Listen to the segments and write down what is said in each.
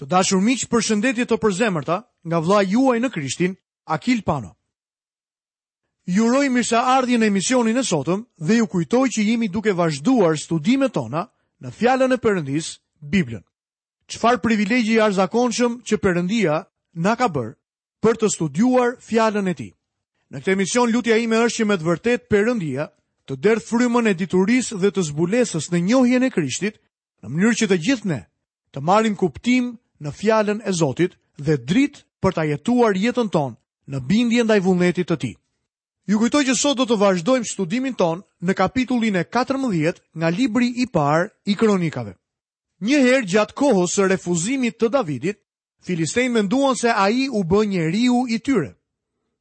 Të dashur miq, përshëndetje të përzemërta nga vëllai juaj në Krishtin, Akil Pano. Ju uroj mirëseardhje në emisionin e sotëm dhe ju kujtoj që jemi duke vazhduar studimet tona në fjalën e Perëndisë, Biblën. Çfarë privilegji i jashtëzakonshëm që Perëndia na ka bërë për të studiuar fjalën e tij. Në këtë emision lutja ime është që me të vërtetë Perëndia të derdhë frymën e diturisë dhe të zbulesës në njohjen e Krishtit në mënyrë që të gjithë ne të marrim kuptim në fjalën e Zotit dhe dritë për ta jetuar jetën tonë në bindje ndaj vullnetit të tij. Ju kujtoj që sot do të vazhdojmë studimin tonë në kapitullin e 14 nga libri i parë i kronikave. Një herë gjatë kohës së refuzimit të Davidit, Filistejtë menduan se ai u bë njeriu i tyre.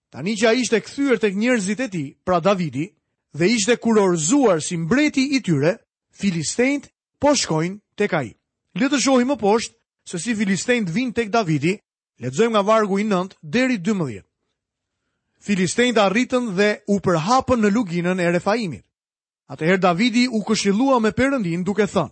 Tani që ai ishte kthyer tek njerëzit e tij, pra Davidi, dhe ishte kurorëzuar si mbreti i tyre, Filistejtë po shkojnë tek ai. Le të shohim më poshtë se si Filistejtë vijnë tek Davidi, lexojmë nga vargu i 9 deri 12. Filistejtë arritën dhe u përhapën në luginën e Refaimit. Atëherë Davidi u këshillua me Perëndinë duke thënë: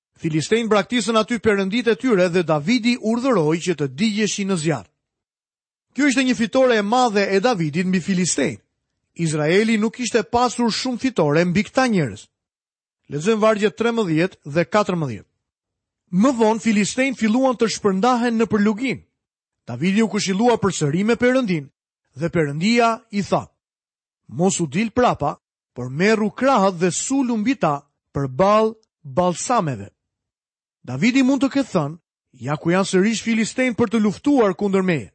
Filistejtë braktisën aty perënditë e tyre dhe Davidi urdhëroi që të digjeshin në zjarr. Kjo ishte një fitore e madhe e Davidit mbi Filistejtë. Izraeli nuk kishte pasur shumë fitore mbi këta njerëz. Lexojmë vargjet 13 dhe 14. Më vonë Filistejtë filluan të shpërndahen nëpër luginë. Davidi u këshillua përsëri me Perëndinë dhe Perëndia i tha: Mos u dil prapa, por merru krahët dhe sulu mbi ta përballë balsameve. Davidi mund të ketë thënë, ja ku janë sërish filistejtë për të luftuar kundër meje.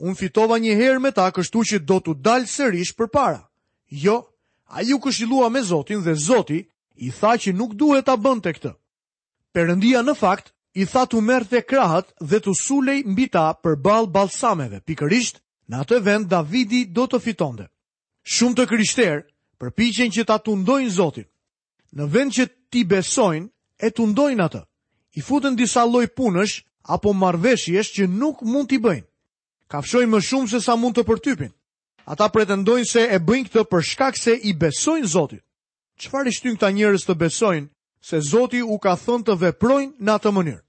Unë fitova një herë me ta kështu që do t'u dal sërish përpara. Jo, ai u këshillua me Zotin dhe Zoti i tha që nuk duhet ta bënte këtë. Perëndia në fakt i tha t'u merrte krahët dhe të sulej mbi ta përballë balsameve, pikërisht në atë vend Davidi do të fitonte. Shumë të krishterë përpiqen që ta tundojnë Zotin. Në vend që t'i besojnë, e tundojnë atë. U futen disa lloj punësh apo marrëveshjesh që nuk mund t'i bëjnë. Kafshojnë më shumë se sa mund të përtypin. Ata pretendojnë se e bëjnë këtë për shkak se i besojnë Zotit. Çfarë i shtyn këta njerëz të besojnë se Zoti u ka thënë të veprojnë në atë mënyrë?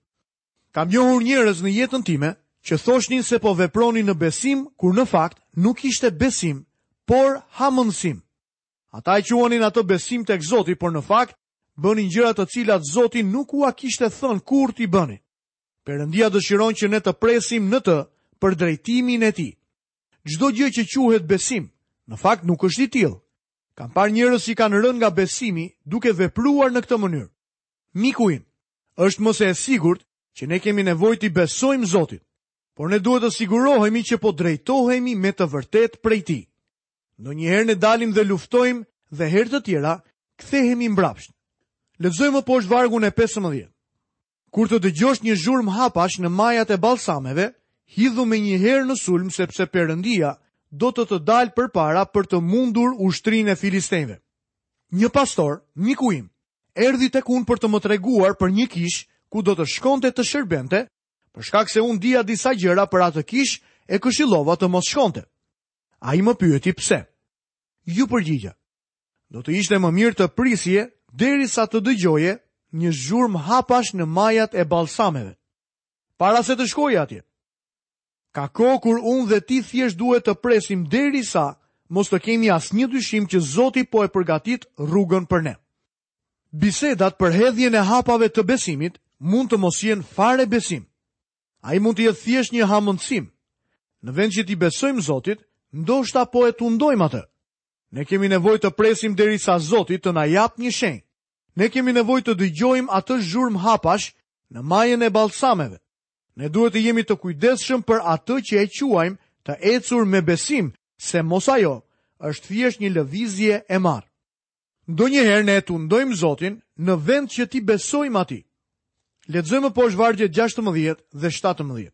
Kam njohur njerëz në jetën time që thoshnin se po vepronin në besim, kur në fakt nuk ishte besim, por hamendësim. Ata e quanin atë besim tek Zoti, por në fakt bënin gjëra të cilat Zoti nuk ua kishte thënë kurrë t'i bënin. Perëndia dëshiron që ne të presim në të për drejtimin e tij. Çdo gjë që quhet besim, në fakt nuk është i tillë. Kam parë njerëz që kanë rënë nga besimi duke vepruar në këtë mënyrë. Miku im, Është më se e sigurt që ne kemi nevojë t'i besojmë Zotit, por ne duhet të sigurohemi që po drejtohemi me të vërtetë prej Tij. Ndonjëherë ne dalim dhe luftojmë dhe herë të tjera kthehemi mbrapsht. Lexojmë më poshtë vargun e 15. Kur të dëgjosh një zhurmë hapash në majat e balsameve, hidhu menjëherë në sulm sepse Perëndia do të të dalë përpara për të mundur ushtrinë e filistenjve. Një pastor, miku im, erdhi tek unë për të më treguar për një kishë ku do të shkonte të shërbente, për shkak se unë dija disa gjëra për atë kishë e këshillova të mos shkonte. Ai më pyeti pse. Iu përgjigja. Do të ishte më mirë të prisje derisa të dëgjoje një zhurmë hapash në majat e balsameve. Para se të shkoje atje. Ka kohë kur unë dhe ti thjesht duhet të presim derisa mos të kemi asnjë dyshim që Zoti po e përgatit rrugën për ne. Bisedat për hedhjen e hapave të besimit mund të mos jenë fare besim. Ai mund të jetë thjesht një hamëndësim. Në vend që t'i besojmë Zotit, ndoshta po e tundojmë atë. Ne kemi nevojë të presim derisa Zoti të na japë një shenjë. Ne kemi nevojë të dëgjojmë atë zhurmë hapash në majën e balsameve. Ne duhet të jemi të kujdesshëm për atë që e quajmë të ecur me besim, se mos ajo është thjesht një lëvizje e marrë. Ndonjëherë ne e tundojmë Zotin në vend që t'i besojmë atij. Lexojmë poshtë vargjet 16 dhe 17.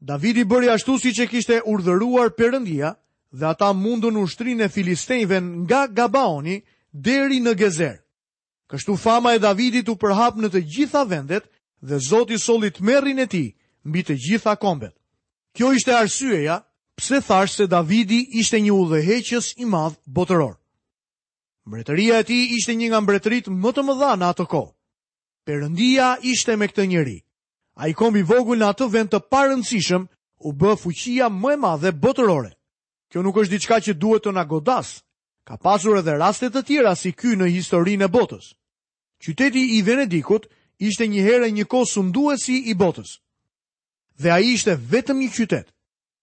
Davidi bëri ashtu siç e kishte urdhëruar Perëndia dhe ata mundën ushtrinë e filistenjve nga Gabaoni deri në Gezer. Kështu fama e Davidit u përhap në të gjitha vendet dhe Zoti solli tmerrin e tij mbi të gjitha kombet. Kjo ishte arsyeja pse thashë se Davidi ishte një udhëheqës i madh botëror. Mbretëria e tij ishte një nga mbretëritë më të mëdha në atë kohë. Perëndia ishte me këtë njeri. Ai komb i vogël në atë vend të parëndësishëm u bë fuqia më e madhe botërore. Kjo nuk është diçka që duhet të na godasë, Ka pasur edhe raste të tjera si ky në historinë e botës. Qyteti i Venedikut ishte një herë e një kohë sunduesi i botës. Dhe ai ishte vetëm një qytet.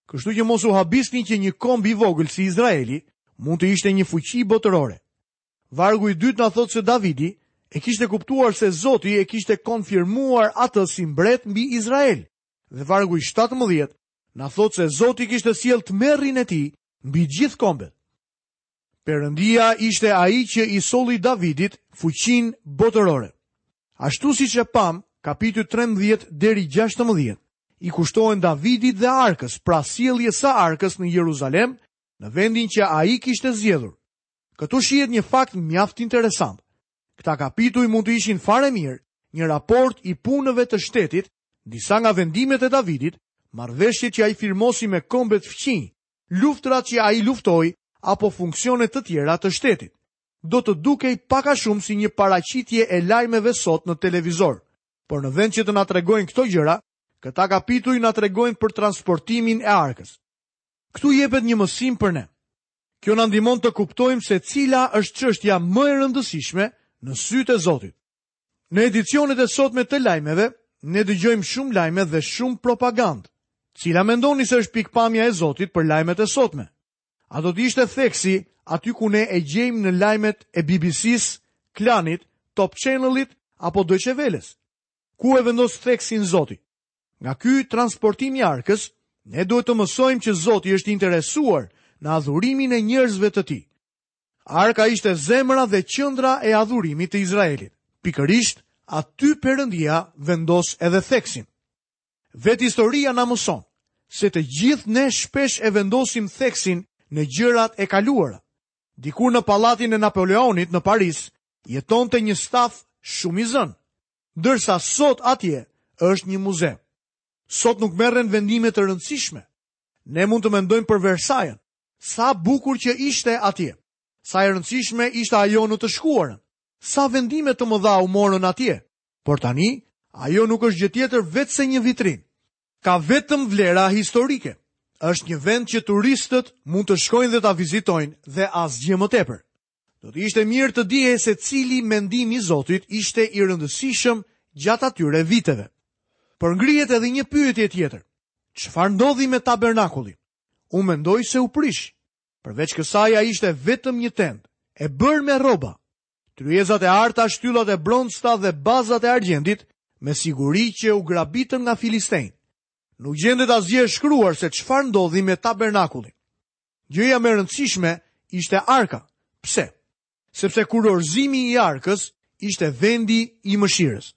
Kështu që mos u habisni që një komb i vogël si Izraeli mund të ishte një fuqi botërore. Vargu i dytë na thotë se Davidi e kishte kuptuar se Zoti e kishte konfirmuar atë si mbret mbi Izrael. Dhe vargu i shtatëmbëdhjetë na thotë se Zoti kishte sjellë tmerrin e tij mbi gjithë kombet. Perëndia ishte ai që i solli Davidit fuqinë botërore. Ashtu siç e pamë, kapitujt 13 deri 16 i kushtohen Davidit dhe arkës, pra sjelljes së arkës në Jeruzalem, në vendin që ai kishte zgjedhur. Këtu shihet një fakt mjaft interesant. Këta kapituj mund të ishin fare mirë një raport i punëve të shtetit Disa nga vendimet e Davidit, marrëveshjet që ai firmosi me kombet fqinje, luftërat që ai luftoi apo funksione të tjera të shtetit, do të dukej pak a shumë si një paraqitje e lajmeve sot në televizor. Por në vend që të na tregojnë këto gjëra, këta kapituj na tregojnë për transportimin e arkës. Këtu jepet një mësim për ne. Kjo na ndihmon të kuptojmë se cila është çështja më e rëndësishme në sytë e Zotit. Në edicionet e sotme të lajmeve, ne dëgjojmë shumë lajme dhe shumë propagandë. Cila mendoni se është pikëpamja e Zotit për lajmet e sotme? A do të ishte theksi aty ku ne e gjejmë në lajmet e BBC-s, Klanit, Top Channel-it apo Deutsche Welle-s? Ku e vendos theksin Zoti? Nga ky transportim i arkës, ne duhet të mësojmë që Zoti është interesuar në adhurimin e njerëzve të tij. Arka ishte zemra dhe qendra e adhurimit të Izraelit. Pikërisht aty Perëndia vendos edhe theksin. Vetë historia na mëson se të gjithë ne shpesh e vendosim theksin në gjërat e kaluara. Dikur në pallatin e Napoleonit në Paris jetonte një staf shumë i zënë, ndërsa sot atje është një muze. Sot nuk merren vendime të rëndësishme. Ne mund të mendojmë për Versajën, Sa bukur që ishte atje! Sa e rëndësishme ishte ajo në të shkuarën! Sa vendime të mëdha u morën atje! Por tani, ajo nuk është gjë tjetër veçse një vitrinë. Ka vetëm vlera historike. Është një vend që turistët mund të shkojnë dhe ta vizitojnë dhe asgjë më tepër. Do të ishte mirë të dihej se cili mendim i Zotit ishte i rëndësishëm gjatë atyre viteve. Por ngrihet edhe një pyetje tjetër. Çfarë ndodhi me tabernakullin? Unë mendoj se u prish. Përveç kësaj ai ishte vetëm një tendë, e bërë me rroba. Tryezat e arta, shtyllat e bronzta dhe bazat e argjendit me siguri që u grabitën nga filistenjtë. Nuk gjendet asgjë e shkruar se çfarë ndodhi me tabernakullin. Gjëja më e rëndësishme ishte arka. Pse? Sepse kurorëzimi i arkës ishte vendi i mëshirës.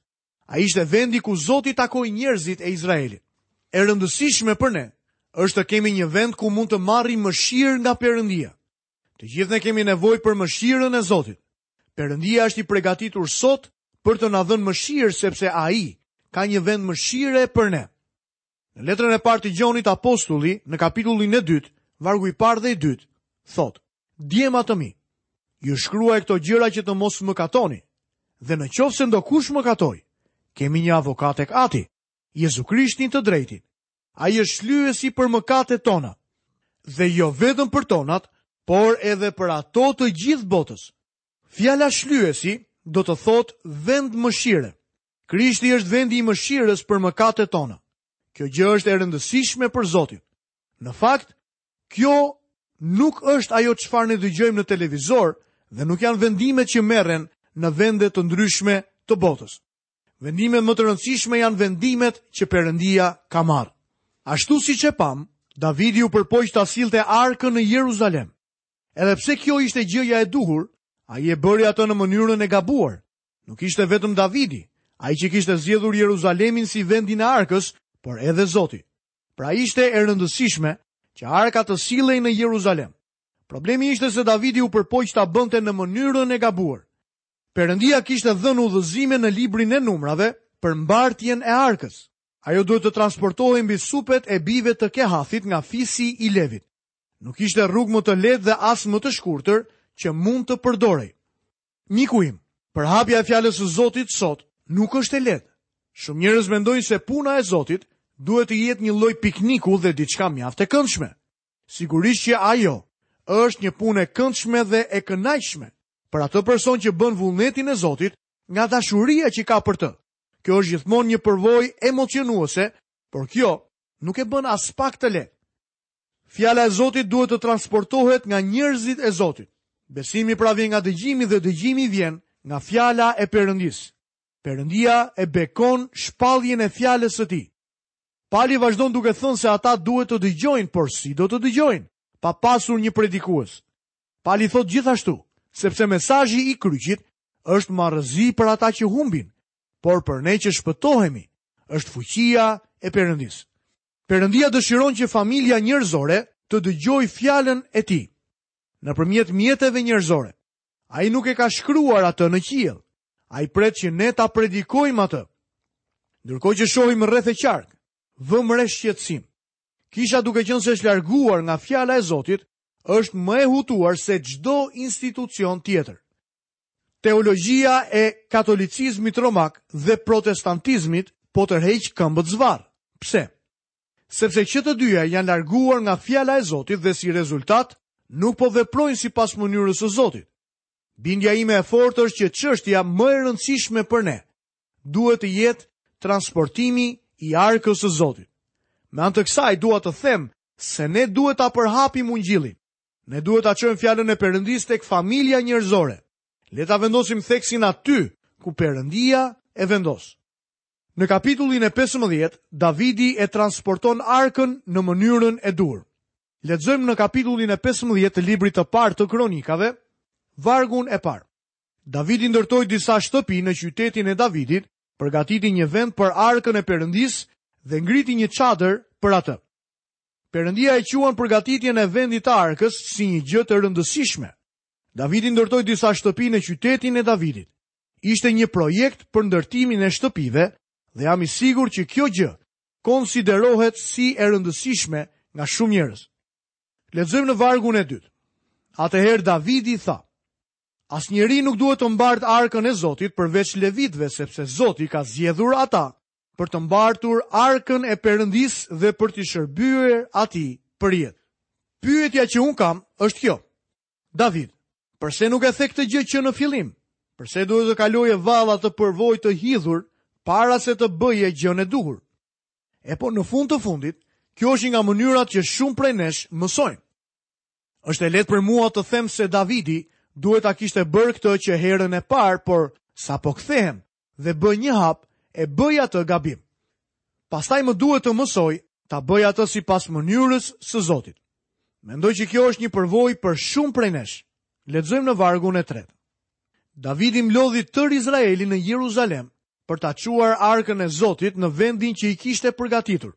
Ai ishte vendi ku Zoti takoi njerëzit e Izraelit. E rëndësishme për ne është të kemi një vend ku mund të marrim mëshirë nga Perëndia. Të gjithë ne kemi nevojë për mëshirën e Zotit. Perëndia është i pregatitur sot për të na dhënë mëshirë sepse ai ka një vend mëshire për ne. Në letrën e parë të Gjonit apostull, në kapitullin e dytë, vargu i parë dhe i dytë, thotë, Djema të mi, ju shkruaj këto gjëra që të mos mëkatoni, dhe në qoftë se ndokush mëkatoi, kemi një avokat tek Ati, Jezu Krishtin të drejtin, ai është shlyesi për mëkatet tona, dhe jo vetëm për tonat, por edhe për ato të gjithë botës. Fjala shlyesi do të thotë vend mëshire. Krishti është vendi i mëshirës për mëkatet tona. Kjo gjë është e rëndësishme për Zotin. Në fakt, kjo nuk është ajo çfarë ne dëgjojmë në televizor dhe nuk janë vendimet që merren në vende të ndryshme të botës. Vendimet më të rëndësishme janë vendimet që Perëndia ka marrë. Ashtu siç e pamë, Davidi u përpoq ta sillte arkën në Jeruzalem. Edhe pse kjo ishte gjëja e duhur, ai e bëri atë në mënyrën e gabuar. Nuk ishte vetëm Davidi, ai që kishte zgjedhur Jeruzalemin si vendin e arkës, por edhe Zoti. Pra ishte e rëndësishme që arka të sillej në Jeruzalem. Problemi ishte se Davidi u përpoq ta bënte në mënyrën e gabuar. Perëndia kishte dhënë udhëzime në librin e numrave për mbartjen e arkës. Ajo duhet të transportohej mbi supet e bijve të Kehathit nga fisi i Levit. Nuk kishte rrugë më të lehtë dhe as më të shkurtër që mund të përdorej. Miku im, përhapja e Fjalës së Zotit sot nuk është e lehtë. Shumë njerëz mendojnë se puna e Zotit duhet të jetë një lloj pikniku dhe diçka mjaft e këndshme. Sigurisht që ajo është një punë e këndshme dhe e kënaqshme për atë person që bën vullnetin e Zotit nga dashuria që ka për të. Kjo është gjithmonë një përvojë emocionuese, por kjo nuk e bën aspak të lehtë. Fjala e Zotit duhet të transportohet nga njerëzit e Zotit. Besimi pra vjen nga dëgjimi dhe dëgjimi vjen nga fjala e Perëndisë. Perëndia e bekon shpalljen e fjalës së tij. Pali vazhdon duke thënë se ata duhet të dëgjojnë, por si do të dëgjojnë, pa pasur një predikues. Pali thotë gjithashtu, sepse mesazhi i kryqit është marrëzi për ata që humbin, por për ne që shpëtohemi, është fuqia e Perëndisë. Perëndia dëshiron që familja njerëzore të dëgjojë fjalën e tij nëpërmjet mjeteve njerëzore. Ai nuk e ka shkruar atë në qiell. Ai pret që ne ta predikojmë atë. Ndërkohë që shohim rreth e qark, vëmë re shqetësim. Kisha duke qenë se është larguar nga fjala e Zotit, është më e hutuar se çdo institucion tjetër. Teologjia e katolicizmit romak dhe protestantizmit po tërheq këmbët zvarrë. Pse? Sepse që të dyja janë larguar nga fjala e Zotit dhe si rezultat nuk po veprojnë sipas mënyrës së Zotit. Bindja ime e fortë është që çështja më e rëndësishme për ne duhet të jetë transportimi i arkës së Zotit. Me anë të kësaj dua të them se ne duhet ta përhapim ungjillin, Ne duhet ta çojmë fjalën e Perëndisë tek familja njerëzore. Le ta vendosim theksin aty ku Perëndia e vendos. Në kapitullin e pesëmbëdhjetë, Davidi e transporton arkën në mënyrën e duhur. Lexojmë në kapitullin e pesëmbëdhjetë të librit të parë të Kronikave, vargun e parë. Davidi ndërtoi disa shtëpi në qytetin e Davidit, përgatiti një vend për arkën e Perëndisë dhe ngriti një çadër për atë. Perëndia e quan përgatitjen e vendit të Arkës si një gjë të rëndësishme. Davidi ndërtoi disa shtëpi në qytetin e Davidit. Ishte një projekt për ndërtimin e shtëpive dhe jam i sigurt që kjo gjë konsiderohet si e rëndësishme nga shumë njerëz. Lexojmë në vargun e dytë. Atëherë Davidi tha: Asnjeri nuk duhet të mbartë arkën e Zotit përveç levitëve, sepse Zoti ka zgjedhur ata për të mbartur arkën e Perëndisë dhe për t'i shërbyer atij për jetë. Pyetja që unë kam është kjo. David, përse nuk e the këtë gjë që në fillim? Përse duhet të kaloje vallë atë përvojë të hidhur para se të bëje gjënë e duhur? Epo në fund të fundit, kjo është një nga mënyrat që shumë prej nesh mësojmë. Është e lehtë për mua të them se Davidi duhet ta kishte bërë këtë që herën e parë, por sapo kthehem, dhe bëj një hap e bëj atë gabim. Pastaj më duhet të mësoj ta bëj atë sipas mënyrës së Zotit. Mendoj që kjo është një përvojë për shumë prej nesh. Lexojmë në vargun e tretë. Davidi mblodhi tërë Izraelin në Jeruzalem për ta çuar arkën e Zotit në vendin që i kishte përgatitur.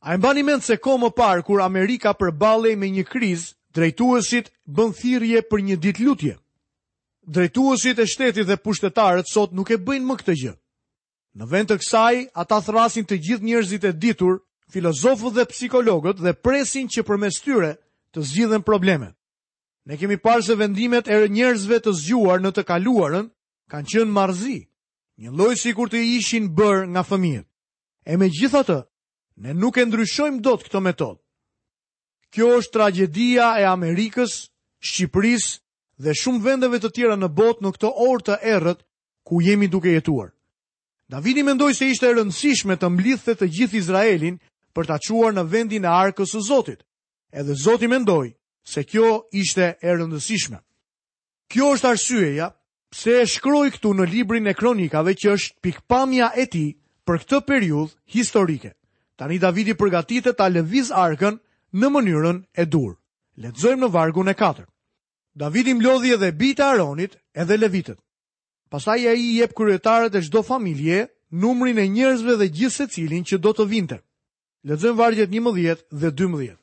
A e mbani mend se kohë më parë kur Amerika përballej me një krizë, drejtuesit bënë thirrje për një ditë lutje. Drejtuesit e shtetit dhe pushtetarët sot nuk e bëjnë më këtë gjë. Në vend të kësaj, ata thërrasin të gjithë njerëzit e ditur, filozofët dhe psikologët dhe presin që përmes tyre të zgjidhen problemet. Ne kemi parë se vendimet e njerëzve të zgjuar në të kaluarën kanë qenë marrëzi, njëlloj sikur të ishin bërë nga fëmijët. E megjithatë, ne nuk e ndryshojmë dot këtë metodë. Kjo është tragjedia e Amerikës, Shqipërisë dhe shumë vendeve të tjera në botë në këtë orë të errët ku jemi duke jetuar. Davidi mendoi se ishte e rëndësishme të mblidhte të gjithë Izraelin për ta çuar në vendin e arkës së Zotit. Edhe Zoti mendoi se kjo ishte e rëndësishme. Kjo është arsyeja pse e shkroi këtu në librin e kronikave që është pikëpamja e tij për këtë periudhë historike. Tani Davidi përgatitet ta lëvizë arkën në mënyrën e duhur. Lexojmë në vargun e katërt. Davidi mblodhi edhe bijtë e Aronit, edhe levitët. Pastaj ai jep kryetarët e çdo familjeje numrin e njerëzve dhe gjithsecilin që do të vinte. Lexojmë vargjet 11 dhe 12.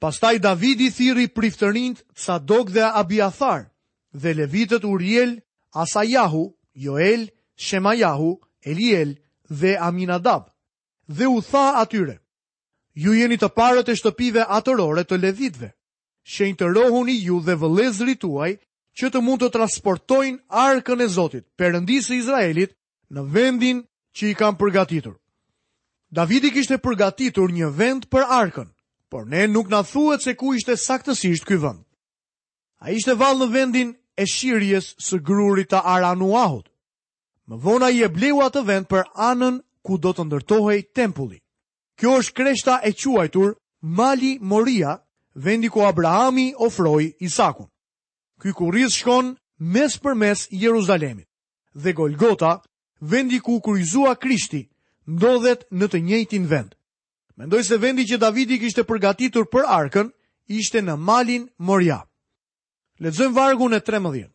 Pastaj Davidi thirri priftërinjtë Sadok dhe Abiathar dhe levitët Uriel, Asajahu, Joel, Shemajahu, Eliel dhe Aminadab. Dhe u tha atyre: Ju jeni të parët e shtëpive atërore të levitëve. Shenjtërohuni ju dhe vëllezërit tuaj që të mund të transportojnë arkën e Zotit, Perëndisë së Izraelit, në vendin që i kam përgatitur. Davidi kishte përgatitur një vend për arkën, por ne nuk na thuhet se ku ishte saktësisht ky vend. A ishte vallë në vendin e shirjes së grurit të Aranuahut. Më vonë ai e bleu atë vend për anën ku do të ndërtohej tempulli. Kjo është kreshta e quajtur Mali Moria, vendi ku Abrahami ofroi Isakun. Ky kurriz shkon mespërmes Jeruzalemit dhe Golgota, vendi ku u kryqëzua Krishti, ndodhet në të njëjtin vend. Mendoj se vendi që Davidi kishte përgatitur për arkën ishte në malin Moria. Lexojmë vargun e 13.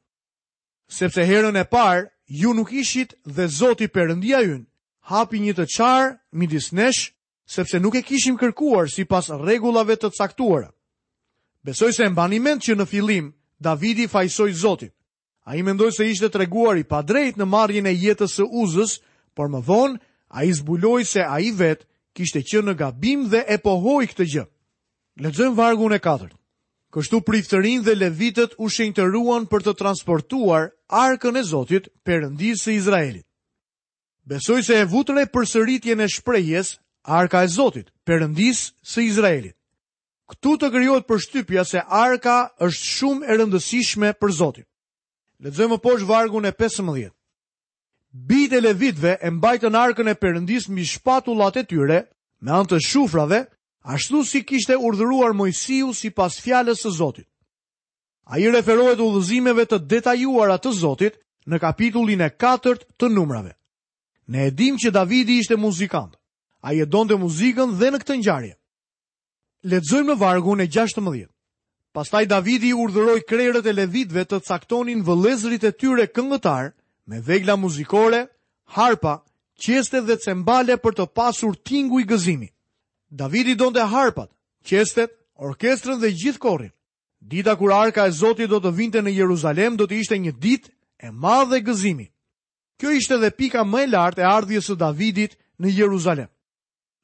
Sepse herën e parë ju nuk ishit dhe Zoti Perëndia ynë hapi një të çarë midis nesh, sepse nuk e kishim kërkuar sipas rregullave të caktuara. Besoj se e mbani mend që në fillim Davidi fajësoi Zotin. Ai mendoi se ishte treguar i padrejtë në marrjen e jetës së Uzës, por më vonë ai zbuloi se ai vetë kishte qenë në gabim dhe e pohoi këtë gjë. Lexojmë vargun e katërt. Kështu priftërinjtë dhe levitët u shenjtëruan për të transportuar arkën e Zotit, Perëndisë së Izraelit. Besoj se e vutë re përsëritjen e shprehjes Arka e Zotit, Perëndisë së Izraelit. Këtu të krijohet përshtypja se arka është shumë e rëndësishme për Zotin. Lexojmë më poshtë vargun e 15. Bijtë e levitëve e mbajtën arkën e Perëndisë mbi shpatullat e tyre, me anë të shufrave, ashtu si kishte urdhëruar Moisiu sipas fjalës së Zotit. Ai i referohet udhëzimeve të detajuara të Zotit në kapitullin e katërt të Numrave. Ne e dimë që Davidi ishte muzikant. Ai e donte muzikën dhe në këtë ngjarje. Lexojmë në vargun e 16. Pastaj Davidi urdhëroi krerët e levitëve të caktonin vëllezërit e tyre këngëtarë me vegla muzikore, harpa, qeste dhe cembale për të pasur tinguj gëzimi. Davidi donte harpat, qestet, orkestrën dhe gjithë korin. Dita kur arka e Zotit do të vinte në Jeruzalem do të ishte një ditë e madhe gëzimi. Kjo ishte dhe pika më e lartë e ardhjes së Davidit në Jeruzalem.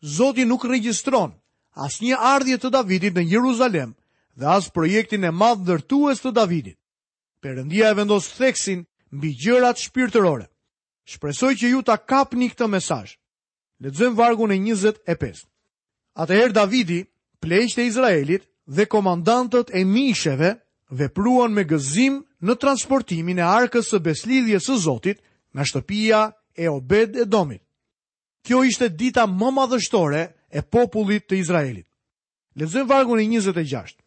Zoti nuk regjistron asnjë ardhje të Davidit në Jeruzalem dhe as projektin e madh ndërtues të Davidit. Perëndia e vendos theksin mbi gjërat shpirtërore. Shpresoj që ju ta kapni këtë mesazh. Lexojmë vargun e 25. Atëherë Davidi, pleqtë e Izraelit dhe komandantët e mijësheve vepruan me gëzim në transportimin e arkës së besëlidhjes së Zotit nga shtëpia e Obed-Edomit. Kjo ishte dita më madhështore e popullit të Izraelit. Lexojmë vargun e 26.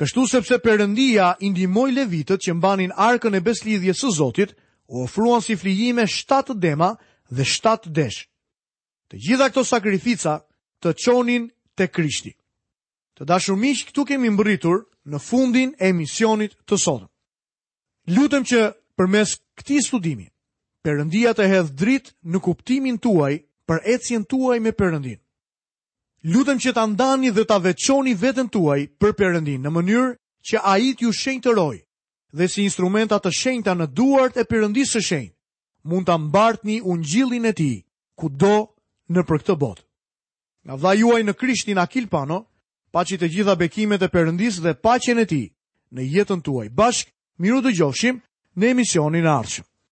Kështu sepse Perëndia i ndihmoi levitët që mbanin arkën e besëlidhjes së Zotit, u ofruan si flijime shtatë dema dhe shtatë desh. Të gjitha këto sakrifica të çonin te Krishti. Të dashur miq, këtu kemi mbërritur në fundin e emisionit të sotëm. Lutem që përmes këtij studimi Perëndia të hedhë dritë në kuptimin tuaj për ecjen tuaj me Perëndinë. Lutem që ta ndani dhe ta veçoni veten tuaj për Perëndinë në mënyrë që ai t'ju shenjtërojë dhe si instrumenta të shenjta në duart e Perëndisë së Shenjtë mund ta mbartni ungjillin e tij kudo nëpër këtë botë. Nga vëllai juaj në Krishtin Akil Pano, paçi të gjitha bekimet e Perëndisë dhe paqen e Tij në jetën tuaj. Bashkë mirudëgjofshim në emisionin e ardhshëm.